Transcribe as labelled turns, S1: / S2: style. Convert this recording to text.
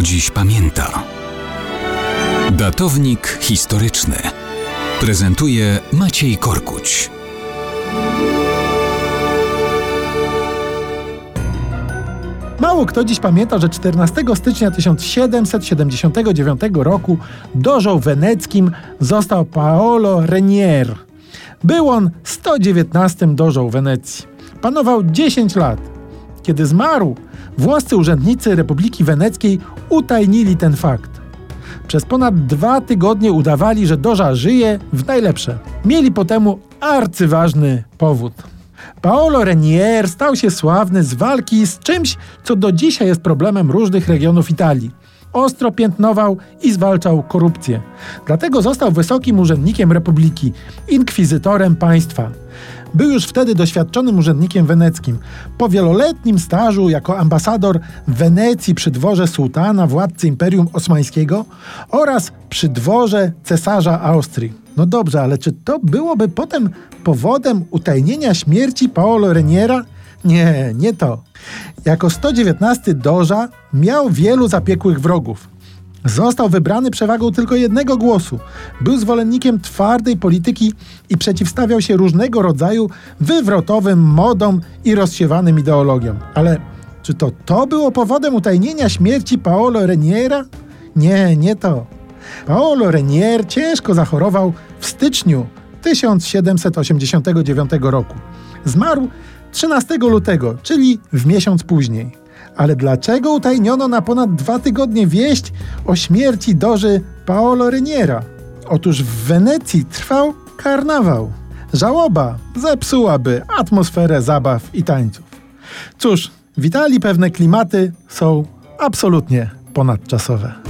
S1: kto dziś pamięta. Datownik historyczny prezentuje Maciej Korkuć.
S2: Mało kto dziś pamięta, że 14 stycznia 1779 roku dożą weneckim został Paolo Renier. Był on 119 dożą Wenecji. Panował 10 lat. Kiedy zmarł, włoscy urzędnicy Republiki Weneckiej utajnili ten fakt. Przez ponad dwa tygodnie udawali, że Doża żyje w najlepsze. Mieli po temu arcyważny powód. Paolo Renier stał się sławny z walki z czymś, co do dzisiaj jest problemem różnych regionów Italii. Ostro piętnował i zwalczał korupcję. Dlatego został wysokim urzędnikiem republiki, inkwizytorem państwa. Był już wtedy doświadczonym urzędnikiem weneckim. Po wieloletnim stażu jako ambasador w Wenecji przy dworze sułtana, władcy Imperium Osmańskiego oraz przy dworze cesarza Austrii. No dobrze, ale czy to byłoby potem powodem utajnienia śmierci Paolo Reniera? Nie, nie to. Jako 119 doża miał wielu zapiekłych wrogów. Został wybrany przewagą tylko jednego głosu. Był zwolennikiem twardej polityki i przeciwstawiał się różnego rodzaju wywrotowym modom i rozsiewanym ideologiom. Ale czy to to było powodem utajnienia śmierci Paolo Reniera? Nie, nie to. Paolo Renier ciężko zachorował w styczniu 1789 roku. Zmarł 13 lutego, czyli w miesiąc później. Ale dlaczego utajniono na ponad dwa tygodnie wieść o śmierci doży Paolo Reniera? Otóż w Wenecji trwał karnawał. Żałoba zepsułaby atmosferę zabaw i tańców. Cóż, w Italii pewne klimaty są absolutnie ponadczasowe.